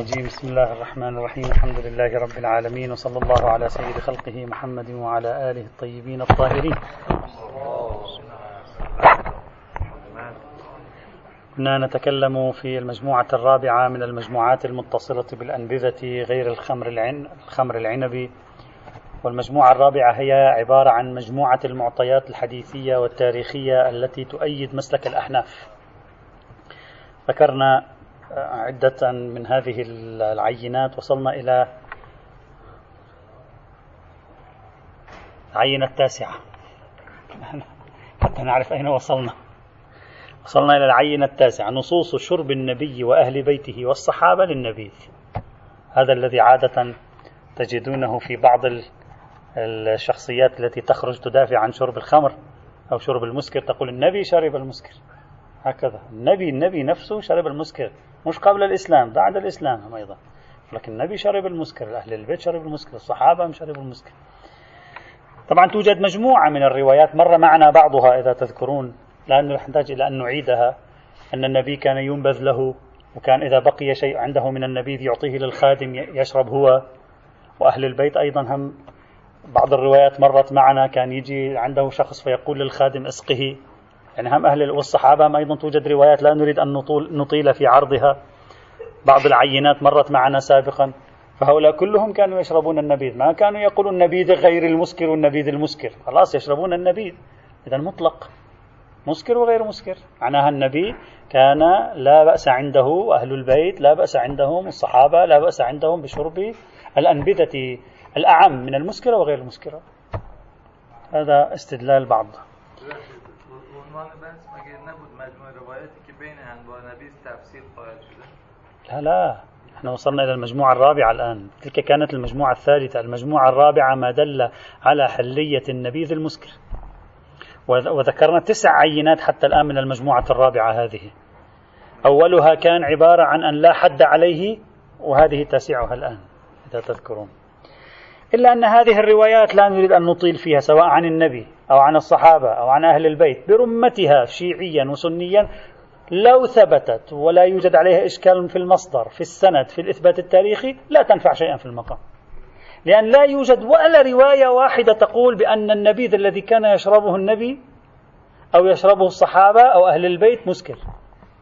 الرجيم. بسم الله الرحمن الرحيم. الحمد لله رب العالمين وصلى الله على سيد خلقه محمد وعلى آله الطيبين الطاهرين. كنا نتكلم في المجموعة الرابعة من المجموعات المتصلة بالأنبذة غير الخمر العن الخمر العنبي. والمجموعة الرابعة هي عبارة عن مجموعة المعطيات الحديثية والتاريخية التي تؤيد مسلك الأحناف. ذكرنا عدة من هذه العينات وصلنا إلى العينة التاسعة. حتى نعرف أين وصلنا. وصلنا إلى العينة التاسعة. نصوص شرب النبي وأهل بيته والصحابة للنبيذ هذا الذي عادة تجدونه في بعض الشخصيات التي تخرج تدافع عن شرب الخمر أو شرب المسكر تقول النبي شرب المسكر. هكذا. النبي النبي نفسه شرب المسكر. مش قبل الإسلام بعد الإسلام أيضا. لكن النبي شرب المسكر أهل البيت شرب المسكر الصحابة هم شربوا المسكر. طبعا توجد مجموعة من الروايات مر معنا بعضها إذا تذكرون لأنه نحتاج إلى أن نعيدها أن النبي كان ينبذ له وكان إذا بقي شيء عنده من النبيذ يعطيه للخادم يشرب هو. وأهل البيت أيضا هم بعض الروايات مرت معنا كان يجي عنده شخص فيقول للخادم اسقه. يعني هم أهل والصحابة هم أيضا توجد روايات لا نريد أن نطول نطيل في عرضها. بعض العينات مرت معنا سابقا. فهؤلاء كلهم كانوا يشربون النبيذ. ما كانوا يقولون النبيذ غير المسكر والنبيذ المسكر. خلاص يشربون النبيذ. إذا مطلق. مسكر وغير مسكر. معناها النبي كان لا بأس عنده وأهل البيت لا بأس عندهم الصحابة لا بأس عندهم بشرب الأنبذة الأعم من المسكرة وغير المسكرة هذا استدلال بعض. لا لا. إحنا وصلنا إلى المجموعة الرابعة الآن. تلك كانت المجموعة الثالثة. المجموعة الرابعة ما دل على حلية النبيذ المسكر. وذكرنا تسع عينات حتى الآن من المجموعة الرابعة هذه. أولها كان عبارة عن أن لا حد عليه وهذه تاسعها الآن إذا تذكرون. إلا أن هذه الروايات لا نريد أن نطيل فيها سواء عن النبي أو عن الصحابة أو عن أهل البيت برمتها شيعيا وسنيا لو ثبتت ولا يوجد عليها إشكال في المصدر في السند في الإثبات التاريخي لا تنفع شيئا في المقام. لأن لا يوجد ولا رواية واحدة تقول بأن النبيذ الذي كان يشربه النبي أو يشربه الصحابة أو أهل البيت مسكر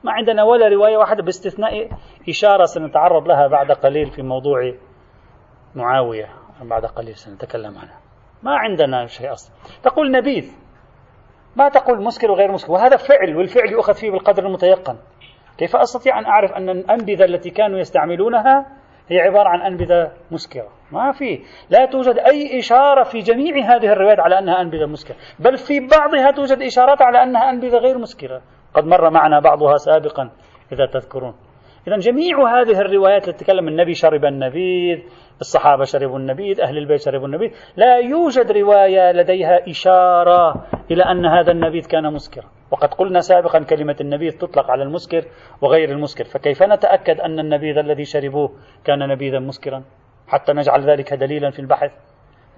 ما عندنا ولا رواية واحدة باستثناء إشارة سنتعرض لها بعد قليل في موضوع معاوية بعد قليل سنتكلم عنها. ما عندنا شيء أصلا. تقول نبيذ. ما تقول مسكر وغير مسكر. وهذا فعل والفعل يؤخذ فيه بالقدر المتيقن. كيف أستطيع أن أعرف أن الأنبذة التي كانوا يستعملونها هي عبارة عن أنبذة مسكرة؟ ما في. لا توجد أي إشارة في جميع هذه الروايات على أنها أنبذة مسكرة. بل في بعضها توجد إشارات على أنها أنبذة غير مسكرة. قد مر معنا بعضها سابقا إذا تذكرون. إذا جميع هذه الروايات التي تتكلم النبي شرب النبيذ الصحابة شربوا النبيذ أهل البيت شربوا النبيذ. لا يوجد رواية لديها إشارة إلى أن هذا النبيذ كان مسكرا. وقد قلنا سابقا كلمة النبيذ تطلق على المسكر وغير المسكر. فكيف نتأكد أن النبيذ الذي شربوه كان نبيذا مسكرا؟ حتى نجعل ذلك دليلا في البحث.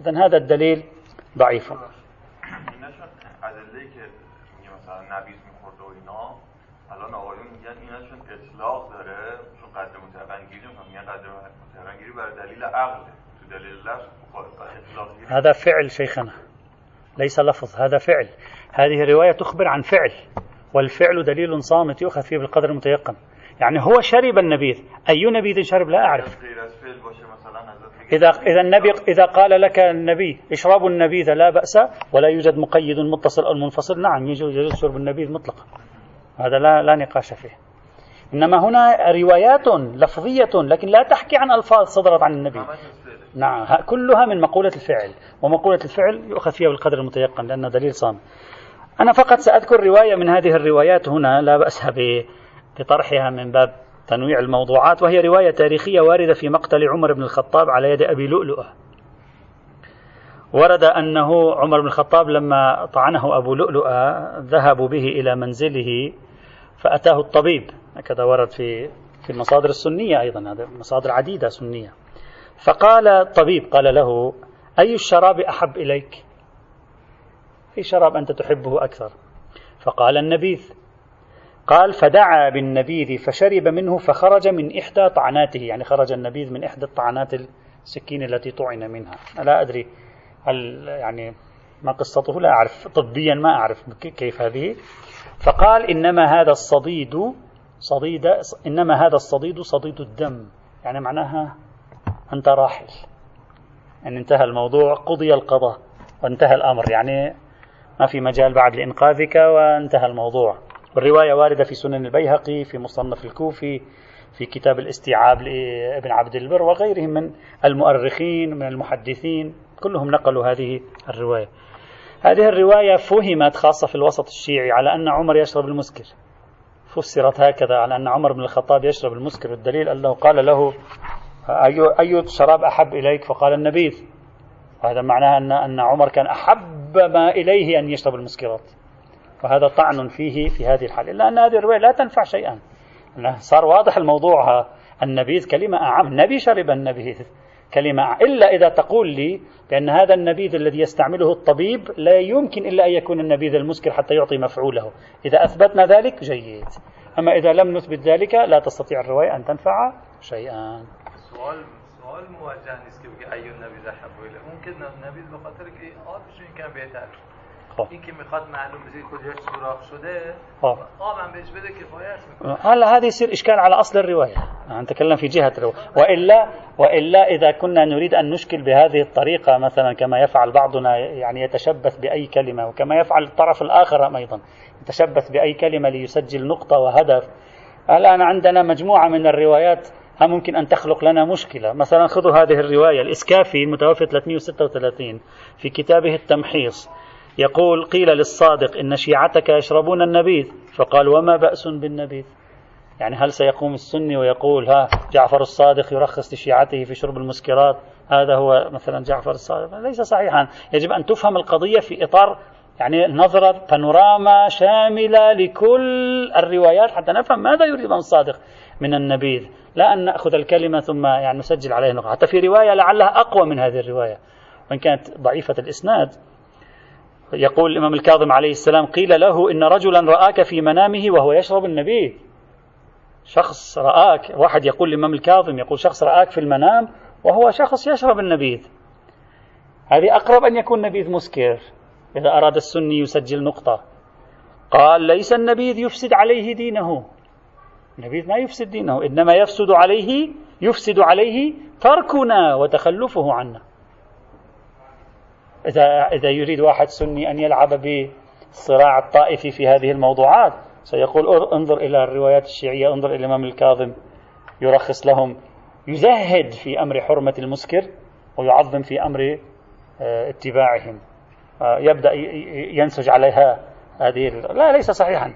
إذا هذا الدليل ضعيف. الان آقایون میگن این چون اطلاق داره چون قدر متبنگیری میگن قدر تو دلیل لفظ هذا فعل شيخنا ليس لفظ هذا فعل. هذه الرواية تخبر عن فعل والفعل دليل صامت يؤخذ فيه بالقدر المتيقن. يعني هو شرب النبيذ. أي نبيذ شرب لا أعرف. إذا إذا النبي إذا قال لك النبي اشربوا النبيذ لا بأس ولا يوجد مقيد متصل أو منفصل. نعم يجوز شرب النبيذ مطلقا. هذا لا لا نقاش فيه. إنما هنا روايات لفظية لكن لا تحكي عن ألفاظ صدرت عن النبي. نعم كلها من مقولة الفعل. ومقولة الفعل يؤخذ فيها بالقدر المتيقن لأنه دليل صام. أنا فقط سأذكر رواية من هذه الروايات هنا لا بأس بطرحها من باب تنويع الموضوعات وهي رواية تاريخية واردة في مقتل عمر بن الخطاب على يد أبي لؤلؤة. ورد أنه عمر بن الخطاب لما طعنه أبو لؤلؤة ذهبوا به إلى منزله فأتاه الطبيب. هكذا ورد في في المصادر السنية أيضا هذا مصادر عديدة سنية. فقال الطبيب قال له أي الشراب أحب إليك؟ في شراب أنت تحبه أكثر. فقال النبيذ. قال فدعا بالنبيذ فشرب منه فخرج من إحدى طعناته. يعني خرج النبيذ من إحدى الطعنات السكين التي طعن منها. لا أدري هل يعني ما قصته لا أعرف. طبيا ما أعرف كيف هذه. فقال إنما هذا الصديد صديد إنما هذا الصديد صديد الدم يعني معناها أنت راحل. أن انتهى الموضوع قضي القضاء وانتهى الأمر يعني ما في مجال بعد لإنقاذك وانتهى الموضوع. والرواية واردة في سنن البيهقي في مصنف الكوفي في كتاب الاستيعاب لابن عبد البر وغيرهم من المؤرخين من المحدثين كلهم نقلوا هذه الرواية. هذه الرواية فهمت خاصة في الوسط الشيعي على أن عمر يشرب المسكر. فسرت هكذا على أن عمر بن الخطاب يشرب المسكر والدليل أنه قال له أي, أي شراب أحب إليك؟ فقال النبيذ. وهذا معناه أن أن عمر كان أحب ما إليه أن يشرب المسكرات وهذا طعن فيه في هذه الحالة إلا أن هذه الرواية لا تنفع شيئا. صار واضح الموضوع. النبيذ كلمة أعم. النبي شرب النبيذ. كلمة إلا إذا تقول لي بأن هذا النبيذ الذي يستعمله الطبيب لا يمكن إلا أن يكون النبيذ المسكر حتى يعطي مفعوله. إذا أثبتنا ذلك جيد. أما إذا لم نثبت ذلك لا تستطيع الرواية أن تنفع شيئا. سؤال سؤال موجه که أي النبيذ أحب إليه ممكن النبيذ بخاطر که آبش این کم بهتر خب این که میخواد معلوم بشه کجاش سوراخ شده خب آبم بهش بده کفایت میکنه. هلا هذا يصير إشكال على أصل الرواية. نتكلم في جهة الرواية. والا وإلا إذا كنا نريد أن نشكل بهذه الطريقة مثلا كما يفعل بعضنا يعني يتشبث بأي كلمة وكما يفعل الطرف الآخر أيضا يتشبث بأي كلمة ليسجل نقطة وهدف. الآن عندنا مجموعة من الروايات ممكن أن تخلق لنا مشكلة. مثلا خذوا هذه الرواية الإسكافي المتوفى 336 في كتابه التمحيص. يقول قيل للصادق إن شيعتك يشربون النبيذ فقال وما بأس بالنبيذ. يعني هل سيقوم السني ويقول ها جعفر الصادق يرخص لشيعته في شرب المسكرات هذا هو مثلا جعفر الصادق؟ ليس صحيحا. يجب أن تفهم القضية في إطار يعني نظرة بانوراما شاملة لكل الروايات حتى نفهم ماذا يريد الصادق من النبيذ. لا أن نأخذ الكلمة ثم يعني نسجل عليها نقطة حتى في رواية لعلها أقوى من هذه الرواية. وإن كانت ضعيفة الإسناد يقول الإمام الكاظم عليه السلام قيل له إن رجلا رآك في منامه وهو يشرب النبيذ. شخص رآك واحد يقول الإمام الكاظم يقول شخص رآك في المنام وهو شخص يشرب النبيذ. هذه أقرب أن يكون نبيذ مسكر إذا أراد السني يسجل نقطة. قال ليس النبيذ يفسد عليه دينه. النبيذ ما يفسد دينه إنما يفسد عليه يفسد عليه تركنا وتخلفه عنا. إذا إذا يريد واحد سني أن يلعب بالصراع الطائفي في هذه الموضوعات سيقول انظر إلى الروايات الشيعية انظر إلى الإمام الكاظم يرخص لهم يزهد في أمر حرمة المسكر ويعظم في أمر آه، اتباعهم. آه، يبدأ ينسج عليها هذه لا ليس صحيحا.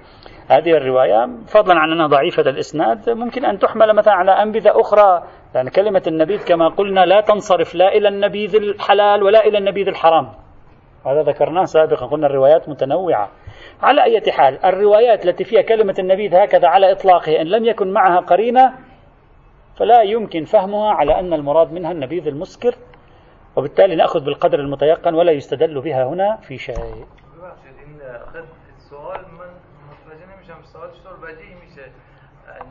هذه الرواية فضلا عن أنها ضعيفة الإسناد ممكن أن تحمل مثلا على أنبذة أخرى لأن كلمة النبيذ كما قلنا لا تنصرف لا إلى النبيذ الحلال ولا إلى النبيذ الحرام. هذا ذكرناه سابقا قلنا الروايات متنوعة. على أي حال الروايات التي فيها كلمة النبيذ هكذا على إطلاقه إن لم يكن معها قرينة فلا يمكن فهمها على أن المراد منها النبيذ المسكر. وبالتالي نأخذ بالقدر المتيقن ولا يستدل بها هنا في شيء.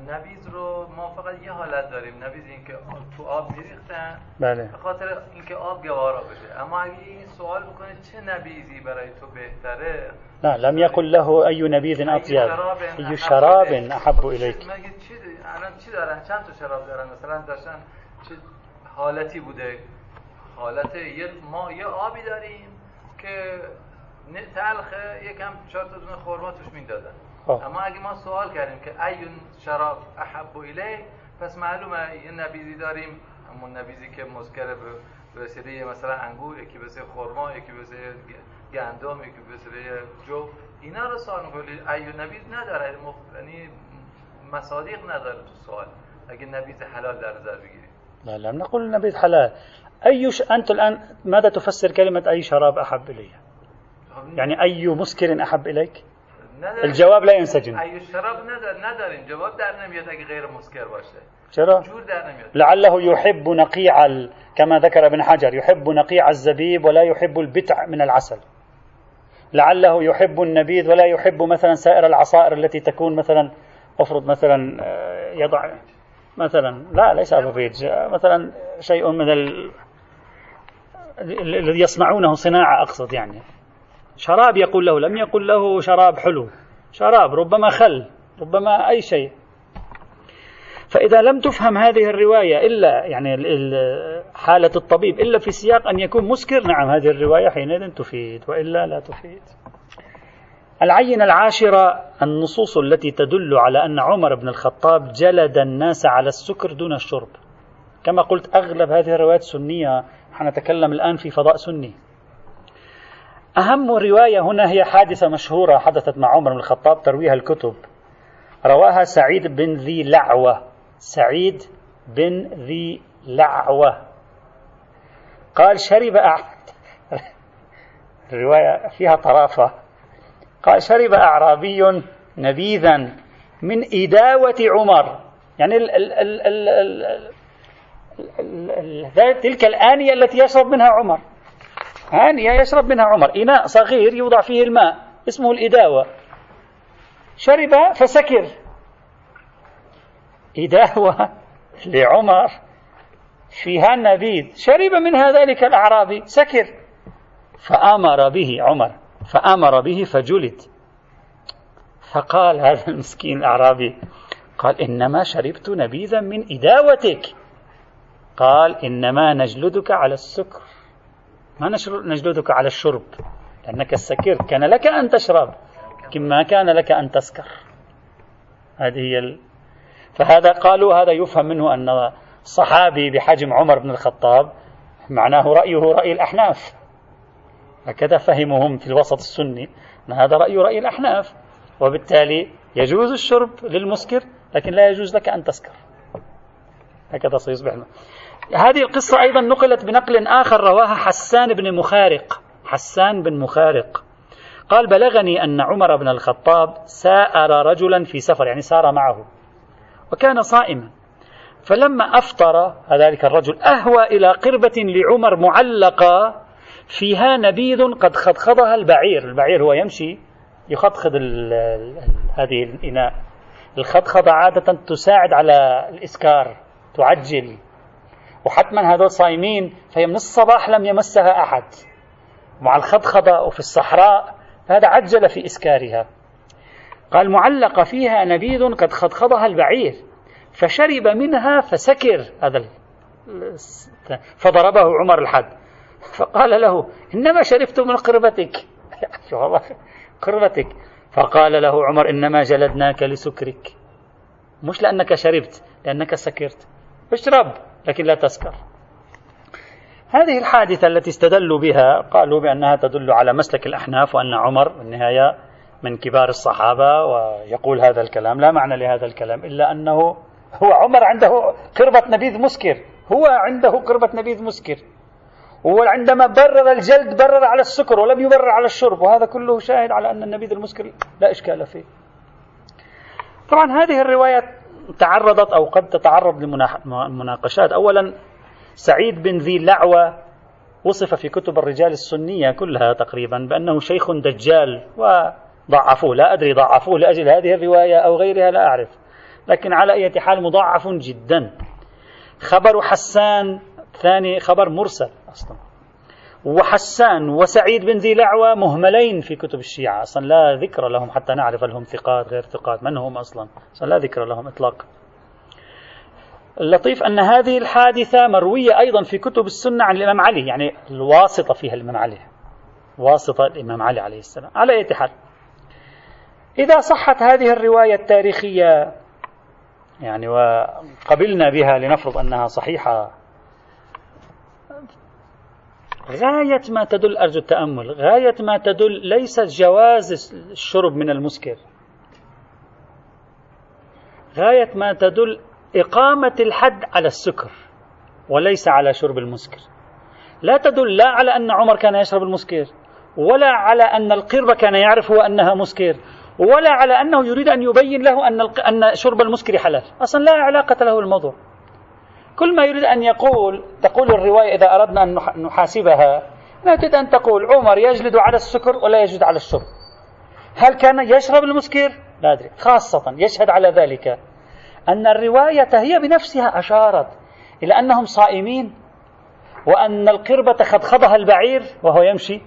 نبیز رو ما فقط یه حالت داریم. نبیز اینکه تو آب میریختن. بله. به خاطر اینکه آب گوارا بشه. اما اگه این سوال بکنه چه نبیزی برای تو بهتره؟ لا لم يقل له أي نبيذ أطيب أي شراب أحب إليك چی الان چی دارن؟ چند تا شراب دارن؟ مثلا داشتن چه حالتی بوده؟ حالت یه ما یه آبی داریم که تلخه یکم چهار تا دونه خورما توش می‌دادن. خب. اما اگه ما سوال کردیم که أي شراب أحب إليه پس معلومه یه نبیزی داریم. همون نبیزی که مسکر به وسیله مثلا انگور یکی به خرما یکی به گندم یکی به وسیله جو. اینا رو سوال کنید ایون نبیز نداره. یعنی مصادیق نداره تو سوال. اگه نبیز حلال در نظر بگیرید لا لم نقول نبيذ حلال. أي أنت الآن ماذا تفسر كلمة أي شراب أحب إلي يعني أي مسكر أحب إليك الجواب لا ينسجم أي شراب نداریم جواب در نمیاد اگه غیر مسکر باشه. چرا؟ جور در نمیاد. لعله يحب نقيع ال... كما ذكر ابن حجر. يحب نقيع الزبيب ولا يحب البتع من العسل. لعله يحب النبيذ ولا يحب مثلا سائر العصائر التي تكون مثلا افرض مثلا آه، يضع مثلا لا ليس أبوفيج مثلا شيء من ال... الذي يصنعونه صناعة أقصد يعني. شراب يقول له لم يقل له شراب حلو. شراب ربما خل ربما أي شيء. فإذا لم تفهم هذه الرواية إلا يعني حالة الطبيب إلا في سياق أن يكون مسكر نعم هذه الرواية حينئذ تفيد وإلا لا تفيد. العينة العاشرة النصوص التي تدل على أن عمر بن الخطاب جلد الناس على السكر دون الشرب. كما قلت أغلب هذه الروايات سنية. حنتكلم الآن في فضاء سني. أهم رواية هنا هي حادثة مشهورة حدثت مع عمر بن الخطاب ترويها الكتب رواها سعيد بن ذي لعوة سعيد بن ذي لعوة قال شرب الرواية فيها طرافة قال شرب أعرابي نبيذا من إداوة عمر يعني ال ال ال ال ال ال تلك الآنية التي يشرب منها عمر آنية يشرب منها عمر. إناء صغير يوضع فيه الماء اسمه الإداوة. شرب فسكر. إداوة لعمر. فيها النبيذ شرب منها ذلك الأعرابي سكر. فأمر به عمر. فأمر به فجلد. فقال هذا المسكين الأعرابي قال إنما شربت نبيذا من إداوتك. قال إنما نجلدك على السكر. ما نجلدك على الشرب لأنك السكر كان لك أن تشرب كما كان لك أن تسكر. هذه هي ال... فهذا قالوا هذا يفهم منه أن صحابي بحجم عمر بن الخطاب معناه رأيه رأي الأحناف. هكذا فهمهم في الوسط السني أن هذا رأي رأي الأحناف. وبالتالي يجوز الشرب للمسكر لكن لا يجوز لك أن تسكر. هكذا سيصبح. هذه القصة أيضا نقلت بنقل آخر رواها حسان بن مخارق. حسان بن مخارق. قال بلغني أن عمر بن الخطاب سائر رجلا في سفر يعني سار معه وكان صائما. فلما أفطر ذلك الرجل أهوى إلى قربة لعمر معلقة فيها نبيذ قد خضخضها البعير. البعير هو يمشي يخضخض هذه الإناء. الخضخضة عادة تساعد على الإسكار تعجل. وحتما هذول صايمين فهي من الصباح لم يمسها أحد. مع الخضخضة وفي الصحراء فهذا عجل في إسكارها. قال معلقة فيها نبيذ قد خضخضها البعير فشرب منها فسكر. هذا فضربه عمر الحد. فقال له إنما شربت من قربتك. قربتك. فقال له عمر إنما جلدناك لسكرك. مش لأنك شربت لأنك سكرت. اشرب. لكن لا تسكر هذه الحادثة التي استدلوا بها قالوا بأنها تدل على مسلك الأحناف وأن عمر النهاية من كبار الصحابة ويقول هذا الكلام. لا معنى لهذا الكلام إلا أنه هو عمر عنده قربة نبيذ مسكر. هو عنده قربة نبيذ مسكر. وعندما برر الجلد برر على السكر ولم يبرر على الشرب. وهذا كله شاهد على أن النبيذ المسكر لا إشكال فيه. طبعا هذه الرواية تعرضت أو قد تتعرض لمناقشات. أولا سعيد بن ذي لعوة وصف في كتب الرجال السنية كلها تقريبا بأنه شيخ دجال وضعفوه. لا أدري ضعفوه لأجل هذه الرواية أو غيرها لا أعرف. لكن على أي حال مضاعف جدا. خبر حسان ثاني خبر مرسل. أصلا وحسان وسعيد بن ذي لعوة مهملين في كتب الشيعة. أصلا لا ذكر لهم حتى نعرف هل هم ثقات غير ثقات. من هم أصلا؟ أصلا لا ذكر لهم إطلاقا اللطيف أن هذه الحادثة مروية أيضا في كتب السنة عن الإمام علي يعني الواسطة فيها الإمام علي. واسطة الإمام علي عليه السلام. على أي حال. إذا صحت هذه الرواية التاريخية يعني وقبلنا بها لنفرض أنها صحيحة غاية ما تدل أرجو التأمل غاية ما تدل ليس جواز الشرب من المسكر. غاية ما تدل إقامة الحد على السكر وليس على شرب المسكر. لا تدل لا على أن عمر كان يشرب المسكر ولا على أن القرب كان يعرف هو أنها مسكر ولا على أنه يريد أن يبين له أن أن شرب المسكر حلال. أصلا لا علاقة له الموضوع كل ما يريد أن يقول تقول الرواية إذا أردنا أن نحاسبها لا تريد أن تقول عمر يجلد على السكر ولا يجلد على الشرب. هل كان يشرب المسكر؟ لا أدري. خاصة يشهد على ذلك أن الرواية هي بنفسها أشارت إلى أنهم صائمين وأن القربة خضخضها البعير وهو يمشي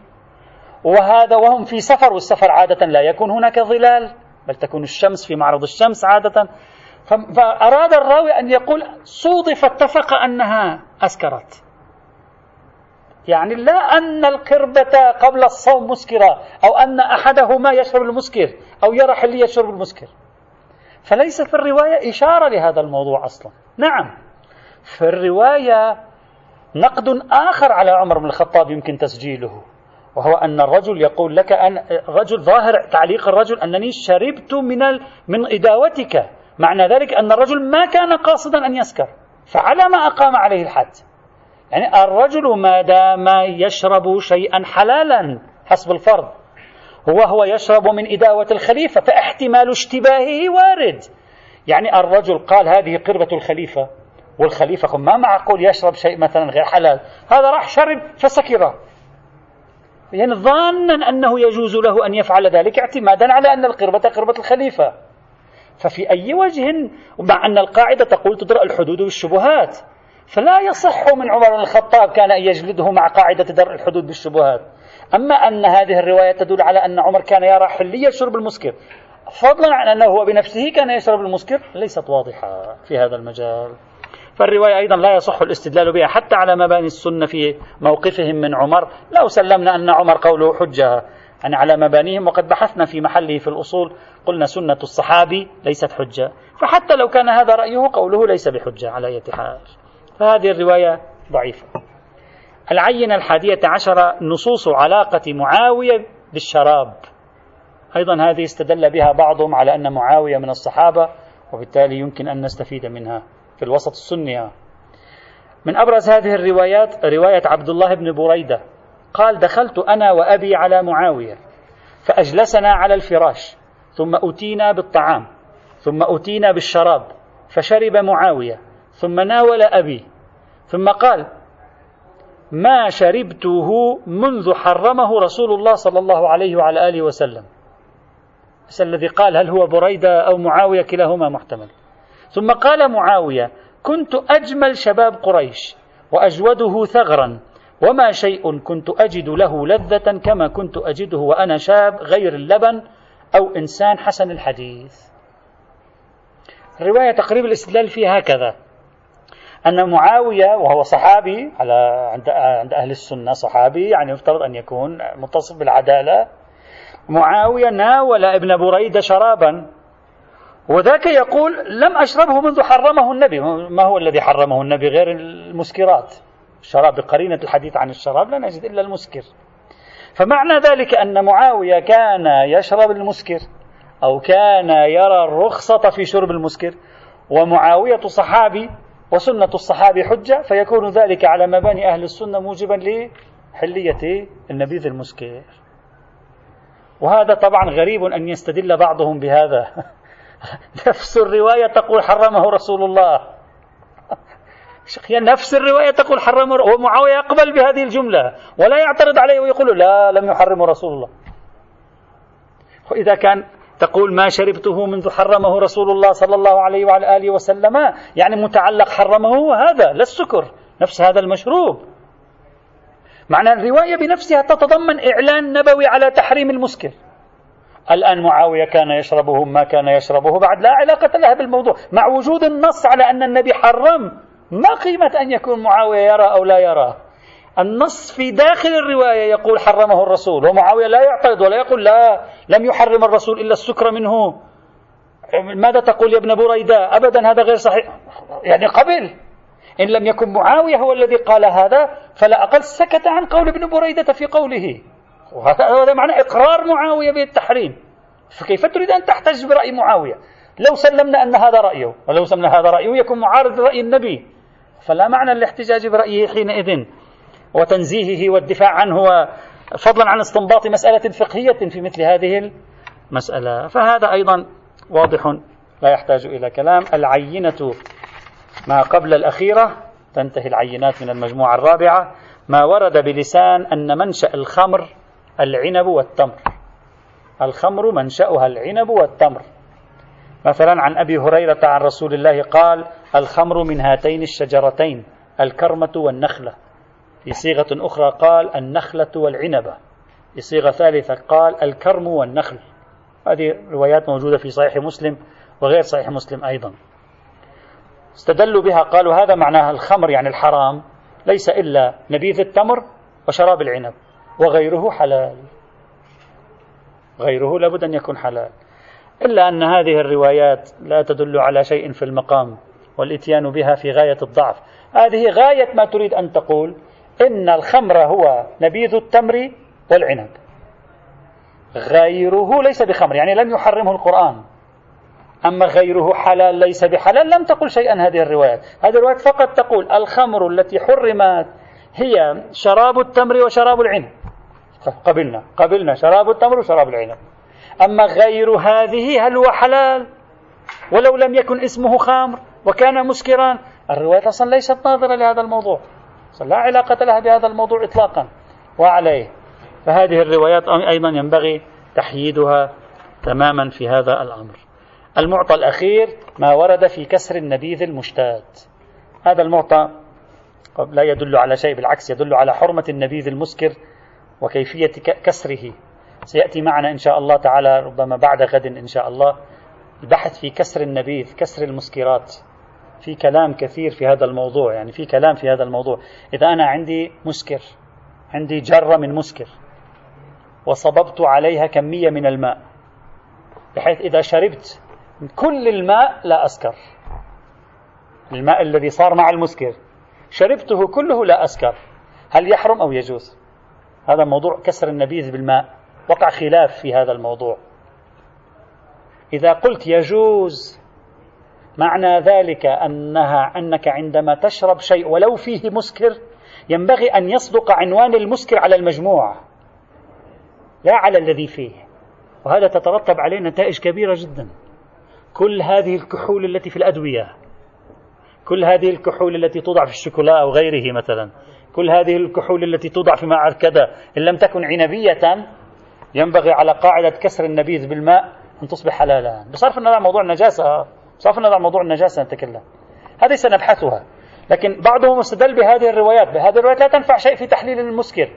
وهذا وهم في سفر والسفر عادة لا يكون هناك ظلال بل تكون الشمس في معرض الشمس عادة. فأراد الراوي أن يقول صودف اتفق أنها أسكرت. يعني لا أن القربة قبل الصوم مسكرة أو أن أحدهما يشرب المسكر أو يرى حلية شرب المسكر. فليس في الرواية إشارة لهذا الموضوع أصلا. نعم في الرواية نقد آخر على عمر بن الخطاب يمكن تسجيله وهو أن الرجل يقول لك أن رجل ظاهر تعليق الرجل أنني شربت من من إداوتك. معنى ذلك أن الرجل ما كان قاصدا أن يسكر فعلى ما أقام عليه الحد. يعني الرجل ما دام يشرب شيئا حلالا حسب الفرض هو هو يشرب من إداوة الخليفة فاحتمال اشتباهه وارد. يعني الرجل قال هذه قربة الخليفة والخليفة ما معقول يشرب شيء مثلا غير حلال. هذا راح شرب فسكر. يعني ظانا أنه يجوز له أن يفعل ذلك اعتمادا على أن القربة قربة الخليفة. ففي أي وجه مع أن القاعدة تقول تدرأ الحدود بالشبهات فلا يصح من عمر بن الخطاب كان أن يجلده مع قاعدة درء الحدود بالشبهات. أما أن هذه الرواية تدل على أن عمر كان يرى حلية شرب المسكر. فضلا عن أنه هو بنفسه كان يشرب المسكر ليست واضحة في هذا المجال. فالرواية أيضا لا يصح الاستدلال بها حتى على مباني السنة في موقفهم من عمر. لو سلمنا أن عمر قوله حجة يعني على مبانيهم وقد بحثنا في محله في الأصول قلنا سنة الصحابي ليست حجة. فحتى لو كان هذا رأيه قوله ليس بحجة على أي حال. فهذه الرواية ضعيفة. العينة الحادية عشرة نصوص علاقة معاوية بالشراب. أيضا هذه استدل بها بعضهم على أن معاوية من الصحابة وبالتالي يمكن أن نستفيد منها في الوسط السني من أبرز هذه الروايات رواية عبد الله بن بريدة. قال دخلت أنا وأبي على معاوية فأجلسنا على الفراش ثم أتينا بالطعام ثم أتينا بالشراب فشرب معاوية ثم ناول أبي ثم قال ما شربته منذ حرمه رسول الله صلى الله عليه وعلى آله وسلم. الذي قال هل هو بريدة أو معاوية كلاهما محتمل. ثم قال معاوية كنت أجمل شباب قريش وأجوده ثغرا وما شيء كنت أجد له لذة كما كنت أجده وأنا شاب غير اللبن أو إنسان حسن الحديث. الرواية تقريب الاستدلال فيها هكذا. أن معاوية وهو صحابي على عند عند أهل السنة صحابي يعني يفترض أن يكون متصف بالعدالة. معاوية ناول ابن بريدة شرابا وذاك يقول لم أشربه منذ حرمه النبي. ما هو الذي حرمه النبي غير المسكرات؟ الشراب بقرينة الحديث عن الشراب لا نجد إلا المسكر. فمعنى ذلك أن معاوية كان يشرب المسكر أو كان يرى الرخصة في شرب المسكر ومعاوية صحابي وسنة الصحابي حجة فيكون ذلك على مباني أهل السنة موجبا لحلية النبيذ المسكر. وهذا طبعا غريب أن يستدل بعضهم بهذا. نفس الرواية تقول حرمه رسول الله. نفس الرواية تقول حرمه ومعاوية يقبل بهذه الجملة ولا يعترض عليه ويقول لا لم يحرمه رسول الله. وإذا كان تقول ما شربته منذ حرمه رسول الله صلى الله عليه وعلى آله وسلم يعني متعلق حرمه هذا لا السكر نفس هذا المشروب. معنى الرواية بنفسها تتضمن إعلان نبوي على تحريم المسكر. الآن معاوية كان يشربه ما كان يشربه بعد لا علاقة لها بالموضوع مع وجود النص على أن النبي حرم ما قيمة أن يكون معاوية يرى أو لا يرى؟ النص في داخل الرواية يقول حرمه الرسول ومعاوية لا يعترض ولا يقول لا لم يحرم الرسول إلا السكر منه. ماذا تقول يا ابن بريدة؟ أبدا هذا غير صحيح. يعني قبل إن لم يكن معاوية هو الذي قال هذا فلا أقل سكت عن قول ابن بريدة في قوله. وهذا معنى إقرار معاوية بالتحريم. فكيف تريد أن تحتج برأي معاوية؟ لو سلمنا أن هذا رأيه ولو سلمنا هذا رأيه يكون معارض لرأي النبي. فلا معنى للاحتجاج برأيه حينئذ وتنزيهه والدفاع عنه فضلا عن استنباط مسألة فقهية في مثل هذه المسألة. فهذا أيضا واضح لا يحتاج إلى كلام. العينة ما قبل الأخيرة تنتهي العينات من المجموعة الرابعة. ما ورد بلسان أن منشأ الخمر العنب والتمر. الخمر منشأها العنب والتمر. مثلا عن أبي هريرة عن رسول الله قال الخمر من هاتين الشجرتين الكرمة والنخلة. في صيغة أخرى قال النخلة والعنبة. في صيغة ثالثة قال الكرم والنخل. هذه روايات موجودة في صحيح مسلم وغير صحيح مسلم أيضا. استدلوا بها قالوا هذا معناها الخمر يعني الحرام ليس إلا نبيذ التمر وشراب العنب وغيره حلال. غيره لابد أن يكون حلال. إلا أن هذه الروايات لا تدل على شيء في المقام والإتيان بها في غاية الضعف. هذه غاية ما تريد أن تقول إن الخمر هو نبيذ التمر والعنب. غيره ليس بخمر يعني لم يحرمه القرآن. أما غيره حلال ليس بحلال لم تقل شيئا هذه الروايات. هذه الروايات فقط تقول الخمر التي حرمت هي شراب التمر وشراب العنب. قبلنا قبلنا شراب التمر وشراب العنب. أما غير هذه هل هو حلال؟ ولو لم يكن اسمه خمر وكان مسكرا الرواية أصلا ليست ناظرة لهذا الموضوع. لا علاقة لها بهذا الموضوع إطلاقا. وعليه. فهذه الروايات أيضا ينبغي تحييدها تماما في هذا الأمر. المعطى الأخير ما ورد في كسر النبيذ المشتات. هذا المعطى لا يدل على شيء بالعكس يدل على حرمة النبيذ المسكر وكيفية كسره. سيأتي معنا إن شاء الله تعالى ربما بعد غد إن شاء الله. البحث في كسر النبيذ كسر المسكرات. في كلام كثير في هذا الموضوع يعني في كلام في هذا الموضوع. إذا أنا عندي مسكر عندي جرة من مسكر وصببت عليها كمية من الماء بحيث إذا شربت كل الماء لا أسكر. الماء الذي صار مع المسكر شربته كله لا أسكر. هل يحرم أو يجوز؟ هذا موضوع كسر النبيذ بالماء. وقع خلاف في هذا الموضوع. إذا قلت يجوز معنى ذلك أنها أنك عندما تشرب شيء ولو فيه مسكر ينبغي أن يصدق عنوان المسكر على المجموع لا على الذي فيه. وهذا تترتب عليه نتائج كبيرة جدا. كل هذه الكحول التي في الأدوية كل هذه الكحول التي توضع في الشوكولا أو غيره مثلا كل هذه الكحول التي توضع في كذا إن لم تكن عنبية ينبغي على قاعدة كسر النبيذ بالماء أن تصبح حلالا. بصرف النظر عن موضوع النجاسة بصرف النظر عن موضوع النجاسة نتكلم. هذه سنبحثها. لكن بعضهم استدل بهذه الروايات. بهذه الروايات لا تنفع شيء في تحليل المسكر.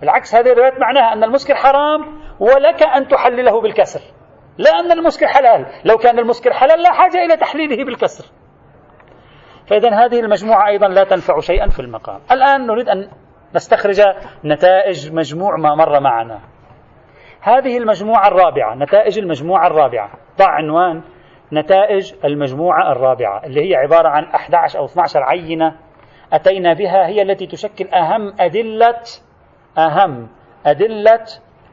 بالعكس هذه الروايات معناها أن المسكر حرام ولك أن تحلله بالكسر. لا أن المسكر حلال. لو كان المسكر حلال لا حاجة إلى تحليله بالكسر. فإذا هذه المجموعة أيضا لا تنفع شيئا في المقام. الآن نريد أن نستخرج نتائج مجموع ما مر معنا. هذه المجموعة الرابعة نتائج المجموعة الرابعة. ضع عنوان نتائج المجموعة الرابعة اللي هي عبارة عن 11 أو 12 عينة أتينا بها هي التي تشكل أهم أدلة أهم أدلة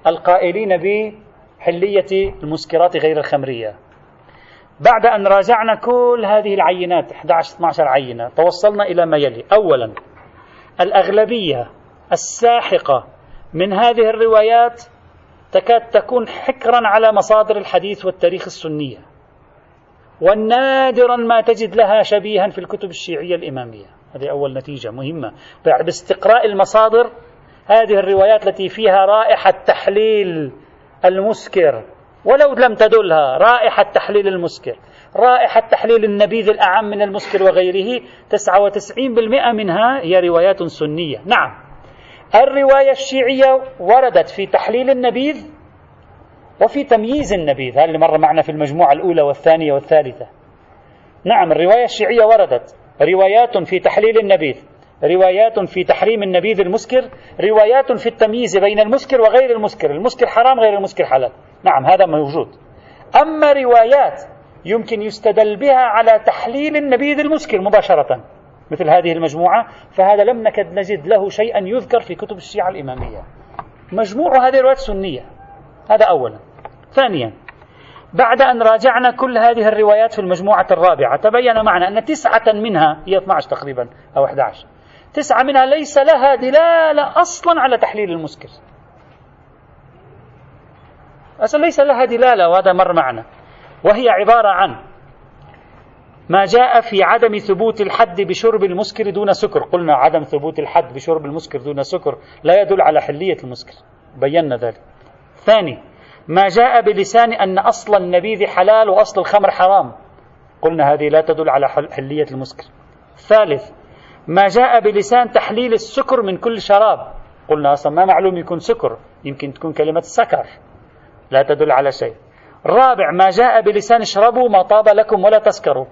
القائلين بحلية المسكرات غير الخمرية. بعد أن راجعنا كل هذه العينات 11-12 عينة توصلنا إلى ما يلي. أولا الأغلبية الساحقة من هذه الروايات تكاد تكون حكرا على مصادر الحديث والتاريخ السنية. ونادرا ما تجد لها شبيها في الكتب الشيعية الإمامية. هذه أول نتيجة مهمة. باستقراء المصادر هذه الروايات التي فيها رائحة تحليل المسكر ولو لم تدلها رائحة تحليل المسكر. رائحة تحليل النبيذ الأعم من المسكر وغيره 99% منها هي روايات سنية. نعم. الرواية الشيعية وردت في تحليل النبيذ وفي تمييز النبيذ. هذا اللي مر معنا في المجموعة الأولى والثانية والثالثة؟ نعم الرواية الشيعية وردت. روايات في تحليل النبيذ روايات في تحريم النبيذ المسكر روايات في التمييز بين المسكر وغير المسكر. المسكر حرام غير المسكر حلال. نعم هذا موجود. أما روايات يمكن يستدل بها على تحليل النبيذ المسكر مباشرة. مثل هذه المجموعة فهذا لم نكد نجد له شيئا يذكر في كتب الشيعة الإمامية. مجموع هذه الروايات سنية. هذا أولا. ثانيا بعد أن راجعنا كل هذه الروايات في المجموعة الرابعة تبين معنا أن تسعة منها هي 12 تقريبا أو 11 تسعة منها ليس لها دلالة أصلا على تحليل المسكر. أصلا ليس لها دلالة وهذا مر معنا. وهي عبارة عن ما جاء في عدم ثبوت الحد بشرب المسكر دون سكر. قلنا عدم ثبوت الحد بشرب المسكر دون سكر لا يدل على حلية المسكر. بينا ذلك. ثاني ما جاء بلسان أن أصل النبيذ حلال وأصل الخمر حرام. قلنا هذه لا تدل على حلية المسكر. ثالث ما جاء بلسان تحليل السكر من كل شراب. قلنا أصلا ما معلوم يكون سكر يمكن تكون كلمة سكر. لا تدل على شيء. رابع ما جاء بلسان اشربوا ما طاب لكم ولا تسكروا.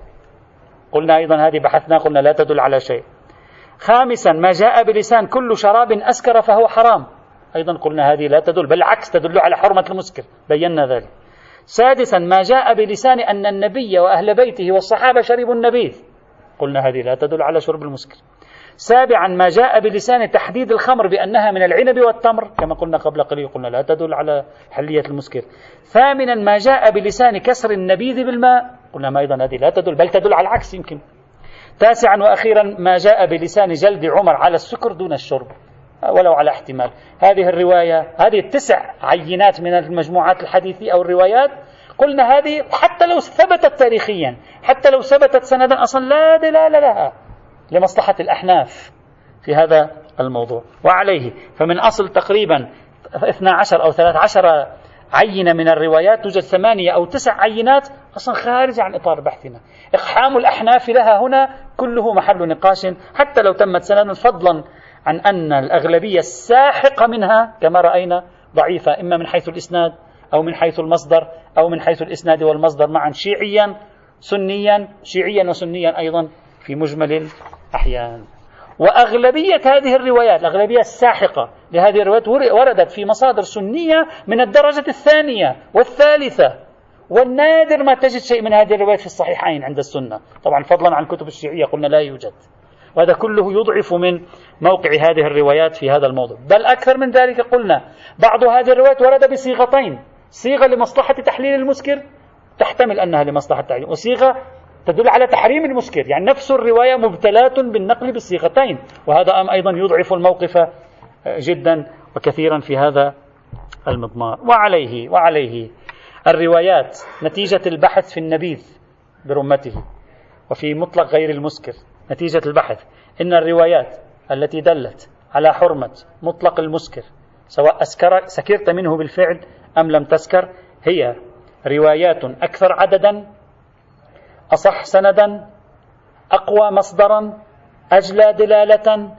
قلنا أيضا هذه بحثنا قلنا لا تدل على شيء. خامسا ما جاء بلسان كل شراب أسكر فهو حرام. أيضا قلنا هذه لا تدل بالعكس تدل على حرمة المسكر. بينا ذلك. سادسا ما جاء بلسان أن النبي وأهل بيته والصحابة شربوا النبيذ. قلنا هذه لا تدل على شرب المسكر. سابعا ما جاء بلسان تحديد الخمر بأنها من العنب والتمر كما قلنا قبل قليل قلنا لا تدل على حلية المسكر. ثامنا ما جاء بلسان كسر النبيذ بالماء. قلنا ما أيضا هذه لا تدل بل تدل على العكس يمكن. تاسعا وأخيرا ما جاء بلسان جلد عمر على السكر دون الشرب ولو على احتمال. هذه الرواية هذه التسع عينات من المجموعات الحديثية أو الروايات قلنا هذه حتى لو ثبتت تاريخيا حتى لو ثبتت سندا أصلا لا دلالة لها لمصلحة الأحناف في هذا الموضوع. وعليه فمن أصل تقريبا 12 أو 13 عينة من الروايات توجد ثمانية أو تسع عينات أصلا خارجة عن إطار بحثنا. إقحام الأحناف لها هنا كله محل نقاش. حتى لو تمت سندا فضلا عن أن الأغلبية الساحقة منها كما رأينا ضعيفة إما من حيث الإسناد أو من حيث المصدر أو من حيث الإسناد والمصدر معا. شيعيا سنيا شيعيا وسنيا أيضا في مجمل الأحيان. وأغلبية هذه الروايات الأغلبية الساحقة لهذه الروايات وردت في مصادر سنية من الدرجة الثانية والثالثة. والنادر ما تجد شيء من هذه الروايات في الصحيحين عند السنة. طبعا فضلا عن كتب الشيعية قلنا لا يوجد. وهذا كله يضعف من موقع هذه الروايات في هذا الموضوع. بل أكثر من ذلك قلنا بعض هذه الروايات ورد بصيغتين. صيغة لمصلحة تحليل المسكر تحتمل أنها لمصلحة التحليل وصيغة تدل على تحريم المسكر. يعني نفس الرواية مبتلاة بالنقل بالصيغتين وهذا أيضا يضعف الموقف جدا وكثيرا في هذا المضمار. وعليه وعليه الروايات نتيجة البحث في النبيذ برمته وفي مطلق غير المسكر نتيجة البحث. إن الروايات التي دلت على حرمة مطلق المسكر سواء أسكر سكرت منه بالفعل أم لم تسكر هي روايات أكثر عددا أصح سندا أقوى مصدرا أجلى دلالة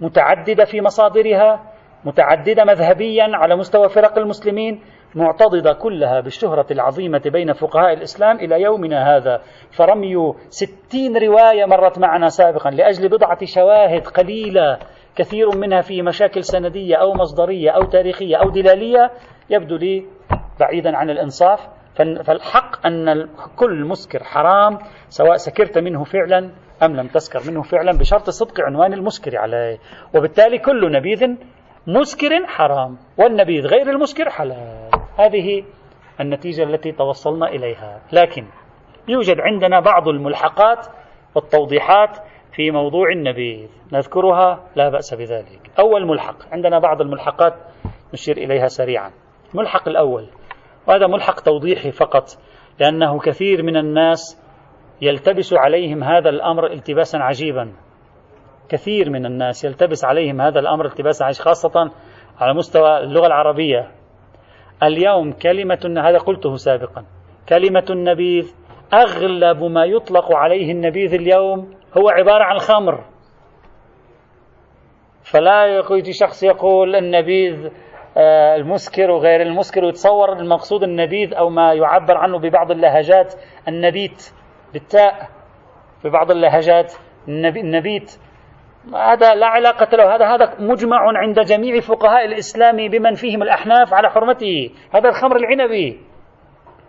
متعددة في مصادرها متعددة مذهبيا على مستوى فرق المسلمين معتضدة كلها بالشهرة العظيمة بين فقهاء الإسلام إلى يومنا هذا. فرمي ستين رواية مرت معنا سابقا لأجل بضعة شواهد قليلة كثير منها في مشاكل سندية أو مصدرية أو تاريخية أو دلالية يبدو لي بعيدا عن الإنصاف. فالحق أن كل مسكر حرام سواء سكرت منه فعلا أم لم تسكر منه فعلا بشرط صدق عنوان المسكر عليه. وبالتالي كل نبيذ مسكر حرام والنبيذ غير المسكر حلال. هذه النتيجة التي توصلنا إليها. لكن يوجد عندنا بعض الملحقات والتوضيحات في موضوع النبيذ. نذكرها لا بأس بذلك. أول ملحق. عندنا بعض الملحقات نشير إليها سريعا. الملحق الأول. وهذا ملحق توضيحي فقط لأنه كثير من الناس يلتبس عليهم هذا الأمر التباسا عجيبا. كثير من الناس يلتبس عليهم هذا الأمر التباسا عجيبا خاصة على مستوى اللغة العربية. اليوم كلمة هذا قلته سابقا كلمة النبيذ أغلب ما يطلق عليه النبيذ اليوم هو عبارة عن خمر. فلا يجي شخص يقول النبيذ آه، المسكر وغير المسكر ويتصور المقصود النبيذ أو ما يعبر عنه ببعض اللهجات النبيت بالتاء في بعض اللهجات النبيت. هذا لا علاقة له. هذا هذا مجمع عند جميع فقهاء الإسلام بمن فيهم الأحناف على حرمته. هذا الخمر العنبي.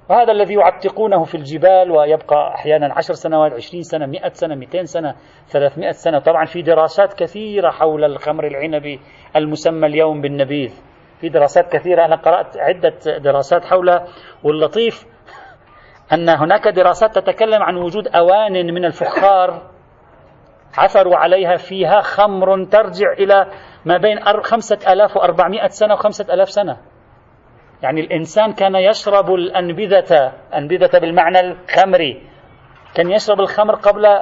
وهذا الذي يعتقونه في الجبال ويبقى أحيانا عشر سنوات عشرين سنة مئة سنة مئتين سنة ثلاثمائة سنة. طبعا في دراسات كثيرة حول الخمر العنبي المسمى اليوم بالنبيذ. في دراسات كثيرة. أنا قرأت عدة دراسات حولها واللطيف أن هناك دراسات تتكلم عن وجود أوان من الفخار عثروا عليها فيها خمر ترجع إلى ما بين خمسة ألاف وأربعمائة سنة وخمسة ألاف سنة. يعني الإنسان كان يشرب الأنبذة أنبذة بالمعنى الخمري. كان يشرب الخمر قبل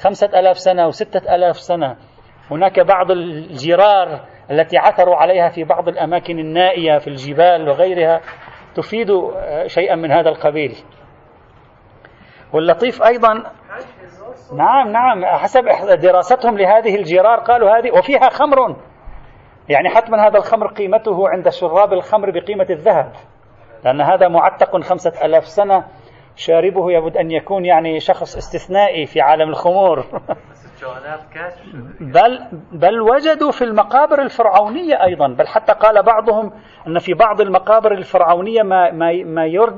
خمسة ألاف سنة وستة ألاف سنة. هناك بعض الجرار التي عثروا عليها في بعض الأماكن النائية في الجبال وغيرها تفيد شيئا من هذا القبيل. واللطيف أيضا نعم نعم حسب دراستهم لهذه الجرار قالوا هذه وفيها خمر. يعني حتما هذا الخمر قيمته عند شراب الخمر بقيمة الذهب لأن هذا معتق خمسة ألاف سنة شاربه يبد أن يكون يعني شخص استثنائي في عالم الخمور. بل بل وجدوا في المقابر الفرعونية أيضا بل حتى قال بعضهم أن في بعض المقابر الفرعونية ما, ما,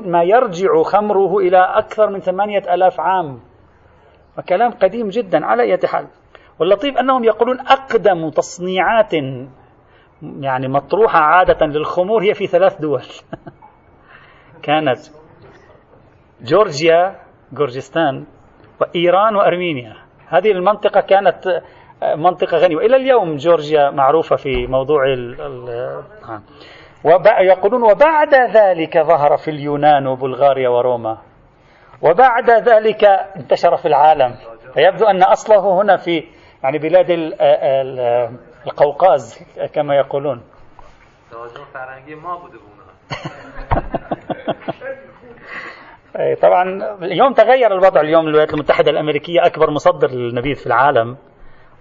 ما يرجع خمره إلى أكثر من ثمانية ألاف عام. وكلام قديم جدا على أي حال. واللطيف أنهم يقولون أقدم تصنيعات يعني مطروحة عادة للخمور هي في ثلاث دول. كانت جورجيا جورجستان وإيران وأرمينيا. هذه المنطقة كانت منطقة غنية. وإلى اليوم جورجيا معروفة في موضوع ال ال يقولون وبعد ذلك ظهر في اليونان وبلغاريا وروما. وبعد ذلك انتشر في العالم. فيبدو أن أصله هنا في يعني بلاد القوقاز كما يقولون. طبعا اليوم تغير الوضع اليوم الولايات المتحدة الأمريكية أكبر مصدر للنبيذ في العالم.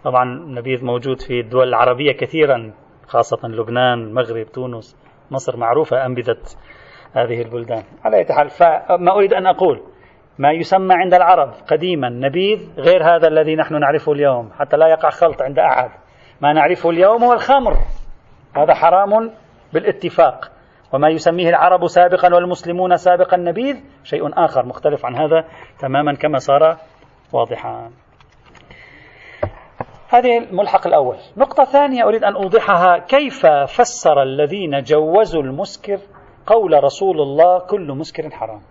طبعا النبيذ موجود في الدول العربية كثيرا خاصة لبنان المغرب تونس مصر معروفة أنبذة هذه البلدان. على أي حال فما أريد أن أقول ما يسمى عند العرب قديما نبيذ غير هذا الذي نحن نعرفه اليوم حتى لا يقع خلط عند أحد. ما نعرفه اليوم هو الخمر. هذا حرام بالاتفاق. وما يسميه العرب سابقا والمسلمون سابقا نبيذ شيء آخر مختلف عن هذا تماما كما صار واضحا. هذه الملحق الأول. نقطة ثانية أريد أن أوضحها. كيف فسر الذين جوزوا المسكر قول رسول الله كل مسكر حرام؟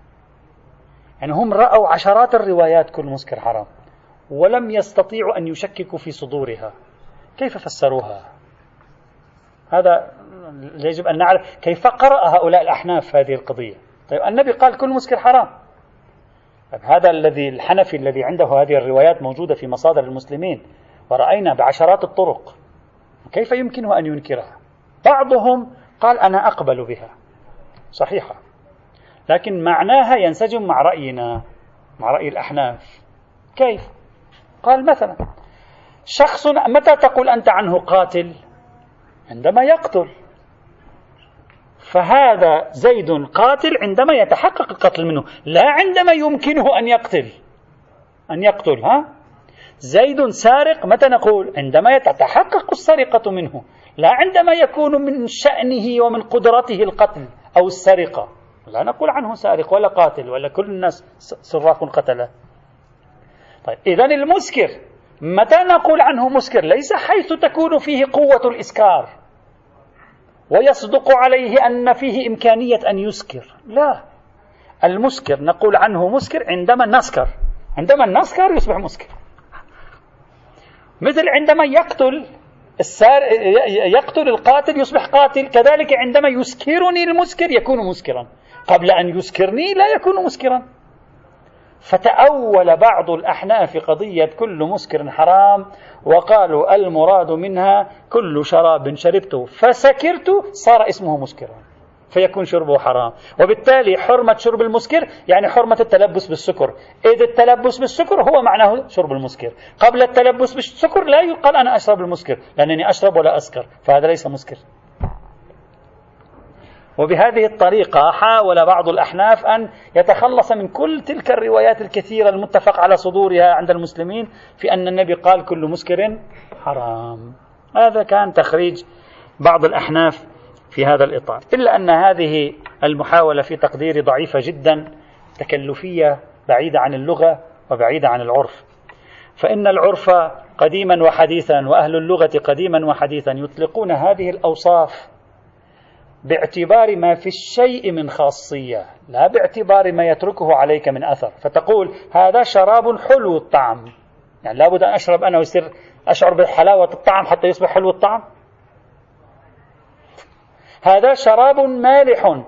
يعني هم رأوا عشرات الروايات كل مسكر حرام ولم يستطيعوا أن يشككوا في صدورها. كيف فسروها؟ هذا يجب أن نعرف كيف قرأ هؤلاء الأحناف هذه القضية. طيب النبي قال كل مسكر حرام. طيب هذا الذي الحنفي الذي عنده هذه الروايات موجودة في مصادر المسلمين ورأينا بعشرات الطرق. كيف يمكنه أن ينكرها؟ بعضهم قال أنا أقبل بها. صحيحة. لكن معناها ينسجم مع رأينا مع رأي الأحناف. كيف؟ قال مثلا شخص متى تقول أنت عنه قاتل؟ عندما يقتل. فهذا زيد قاتل عندما يتحقق القتل منه لا عندما يمكنه أن يقتل. أن يقتل ها؟ زيد سارق متى نقول؟ عندما يتحقق السرقة منه لا عندما يكون من شأنه ومن قدرته القتل أو السرقة. لا نقول عنه سارق ولا قاتل ولا كل الناس سراق قتله. طيب إذا المسكر متى نقول عنه مسكر؟ ليس حيث تكون فيه قوة الإسكار. ويصدق عليه أن فيه إمكانية أن يسكر. لا. المسكر نقول عنه مسكر عندما نسكر. عندما نسكر يصبح مسكر. مثل عندما يقتل السار يقتل القاتل يصبح قاتل كذلك عندما يسكرني المسكر يكون مسكرا. قبل أن يسكرني لا يكون مسكرا. فتأول بعض الأحناف قضية كل مسكر حرام وقالوا المراد منها كل شراب شربته. فسكرت صار اسمه مسكرا فيكون شربه حرام. وبالتالي حرمة شرب المسكر يعني حرمة التلبس بالسكر. إذا التلبس بالسكر هو معناه شرب المسكر. قبل التلبس بالسكر لا يقال أنا أشرب المسكر لأنني أشرب ولا أسكر فهذا ليس مسكر. وبهذه الطريقة حاول بعض الأحناف أن يتخلص من كل تلك الروايات الكثيرة المتفق على صدورها عند المسلمين في أن النبي قال كل مسكر حرام. هذا كان تخريج بعض الأحناف في هذا الإطار. إلا أن هذه المحاولة في تقديري ضعيفة جدا تكلفية بعيدة عن اللغة وبعيدة عن العرف. فإن العرف قديما وحديثا وأهل اللغة قديما وحديثا يطلقون هذه الأوصاف باعتبار ما في الشيء من خاصية لا باعتبار ما يتركه عليك من أثر. فتقول هذا شراب حلو الطعم. يعني لابد أن أشرب أنا ويصير أشعر بحلاوة الطعم حتى يصبح حلو الطعم؟ هذا شراب مالح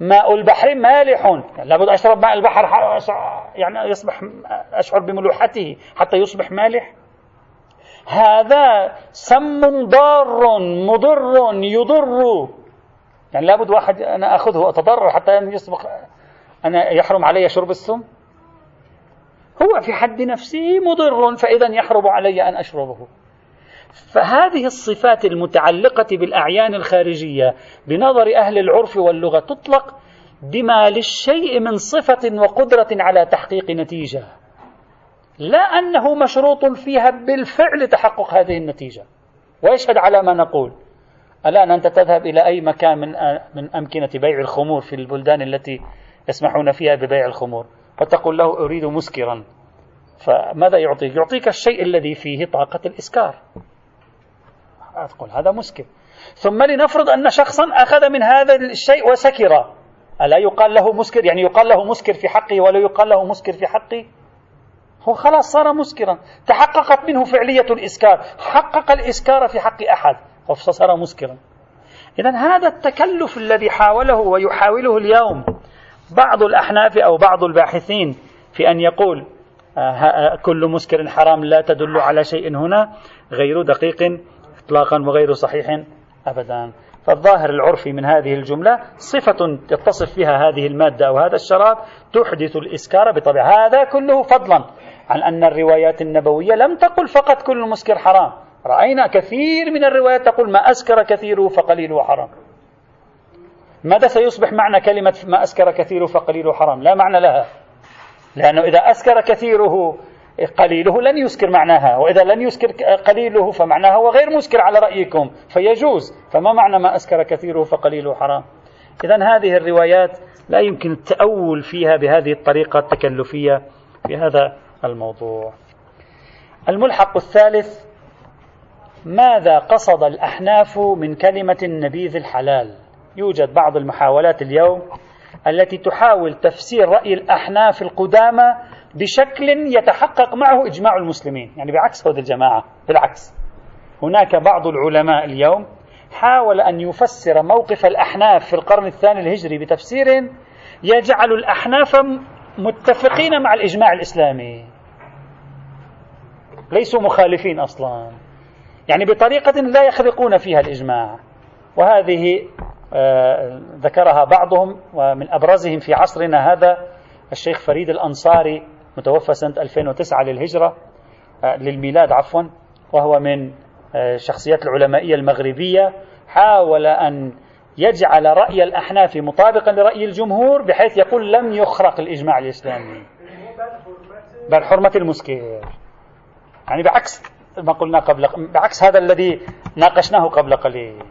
ماء البحر مالح. يعني لابد أشرب ماء البحر يعني يصبح أشعر بملوحته حتى يصبح مالح. هذا سم ضار مضر يضر. يعني لابد واحد أنا أخذه وأتضرر حتى أن يسبق أنا يحرم علي شرب السم. هو في حد نفسه مضر فإذا يحرم علي أن أشربه. فهذه الصفات المتعلقة بالأعيان الخارجية بنظر أهل العرف واللغة تطلق بما للشيء من صفة وقدرة على تحقيق نتيجة. لا أنه مشروط فيها بالفعل تحقق هذه النتيجة. ويشهد على ما نقول. الآن أنت تذهب إلى أي مكان من من أمكنة بيع الخمور في البلدان التي يسمحون فيها ببيع الخمور؟ وتقول له أريد مسكرا. فماذا يعطيك؟ يعطيك الشيء الذي فيه طاقة الإسكار. تقول هذا مسكر. ثم لنفرض أن شخصا أخذ من هذا الشيء وسكر. ألا يقال له مسكر؟ يعني يقال له مسكر في حقه ولا يقال له مسكر في حقي؟ هو خلاص صار مسكرا. تحققت منه فعلية الإسكار. حقق الإسكار في حق أحد. فصار مسكرا. إذا هذا التكلف الذي حاوله ويحاوله اليوم بعض الأحناف أو بعض الباحثين في أن يقول آه، كل مسكر حرام لا تدل على شيء هنا غير دقيق إطلاقا وغير صحيح أبدا. فالظاهر العرفي من هذه الجملة صفة يتصف فيها هذه المادة أو هذا الشراب تحدث الإسكار بطبيعة هذا كله فضلا عن أن الروايات النبوية لم تقل فقط كل مسكر حرام. رأينا كثير من الروايات تقول ما أسكر كثيره فقليله حرام ماذا سيصبح معنى كلمة ما أسكر كثيره فقليله حرام لا معنى لها. لأنه إذا أسكر كثيره قليله لن يسكر معناها وإذا لن يسكر قليله فمعناها هو غير مسكر على رأيكم فيجوز. فما معنى ما أسكر كثيره فقليله حرام إذا هذه الروايات لا يمكن التأول فيها بهذه الطريقة التكلفية في هذا الموضوع. الملحق الثالث ماذا قصد الأحناف من كلمة النبيذ الحلال؟ يوجد بعض المحاولات اليوم التي تحاول تفسير رأي الأحناف القدامى بشكل يتحقق معه إجماع المسلمين يعني بعكس هذه الجماعة بالعكس. هناك بعض العلماء اليوم حاول أن يفسر موقف الأحناف في القرن الثاني الهجري بتفسير يجعل الأحناف متفقين مع الإجماع الإسلامي. ليسوا مخالفين أصلا. يعني بطريقة لا يخرقون فيها الإجماع. وهذه آه، ذكرها بعضهم ومن أبرزهم في عصرنا هذا الشيخ فريد الأنصاري متوفى سنة 2009 للهجرة آه، للميلاد عفوا وهو من الشخصيات آه، العلمائية المغربية حاول أن يجعل رأي الأحناف مطابقا لرأي الجمهور بحيث يقول لم يخرق الإجماع الإسلامي. بل حرمة المسكر يعني بعكس ما قلنا قبل بعكس هذا الذي ناقشناه قبل قليل.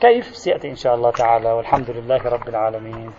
كيف سيأتي إن شاء الله تعالى؟ والحمد لله رب العالمين.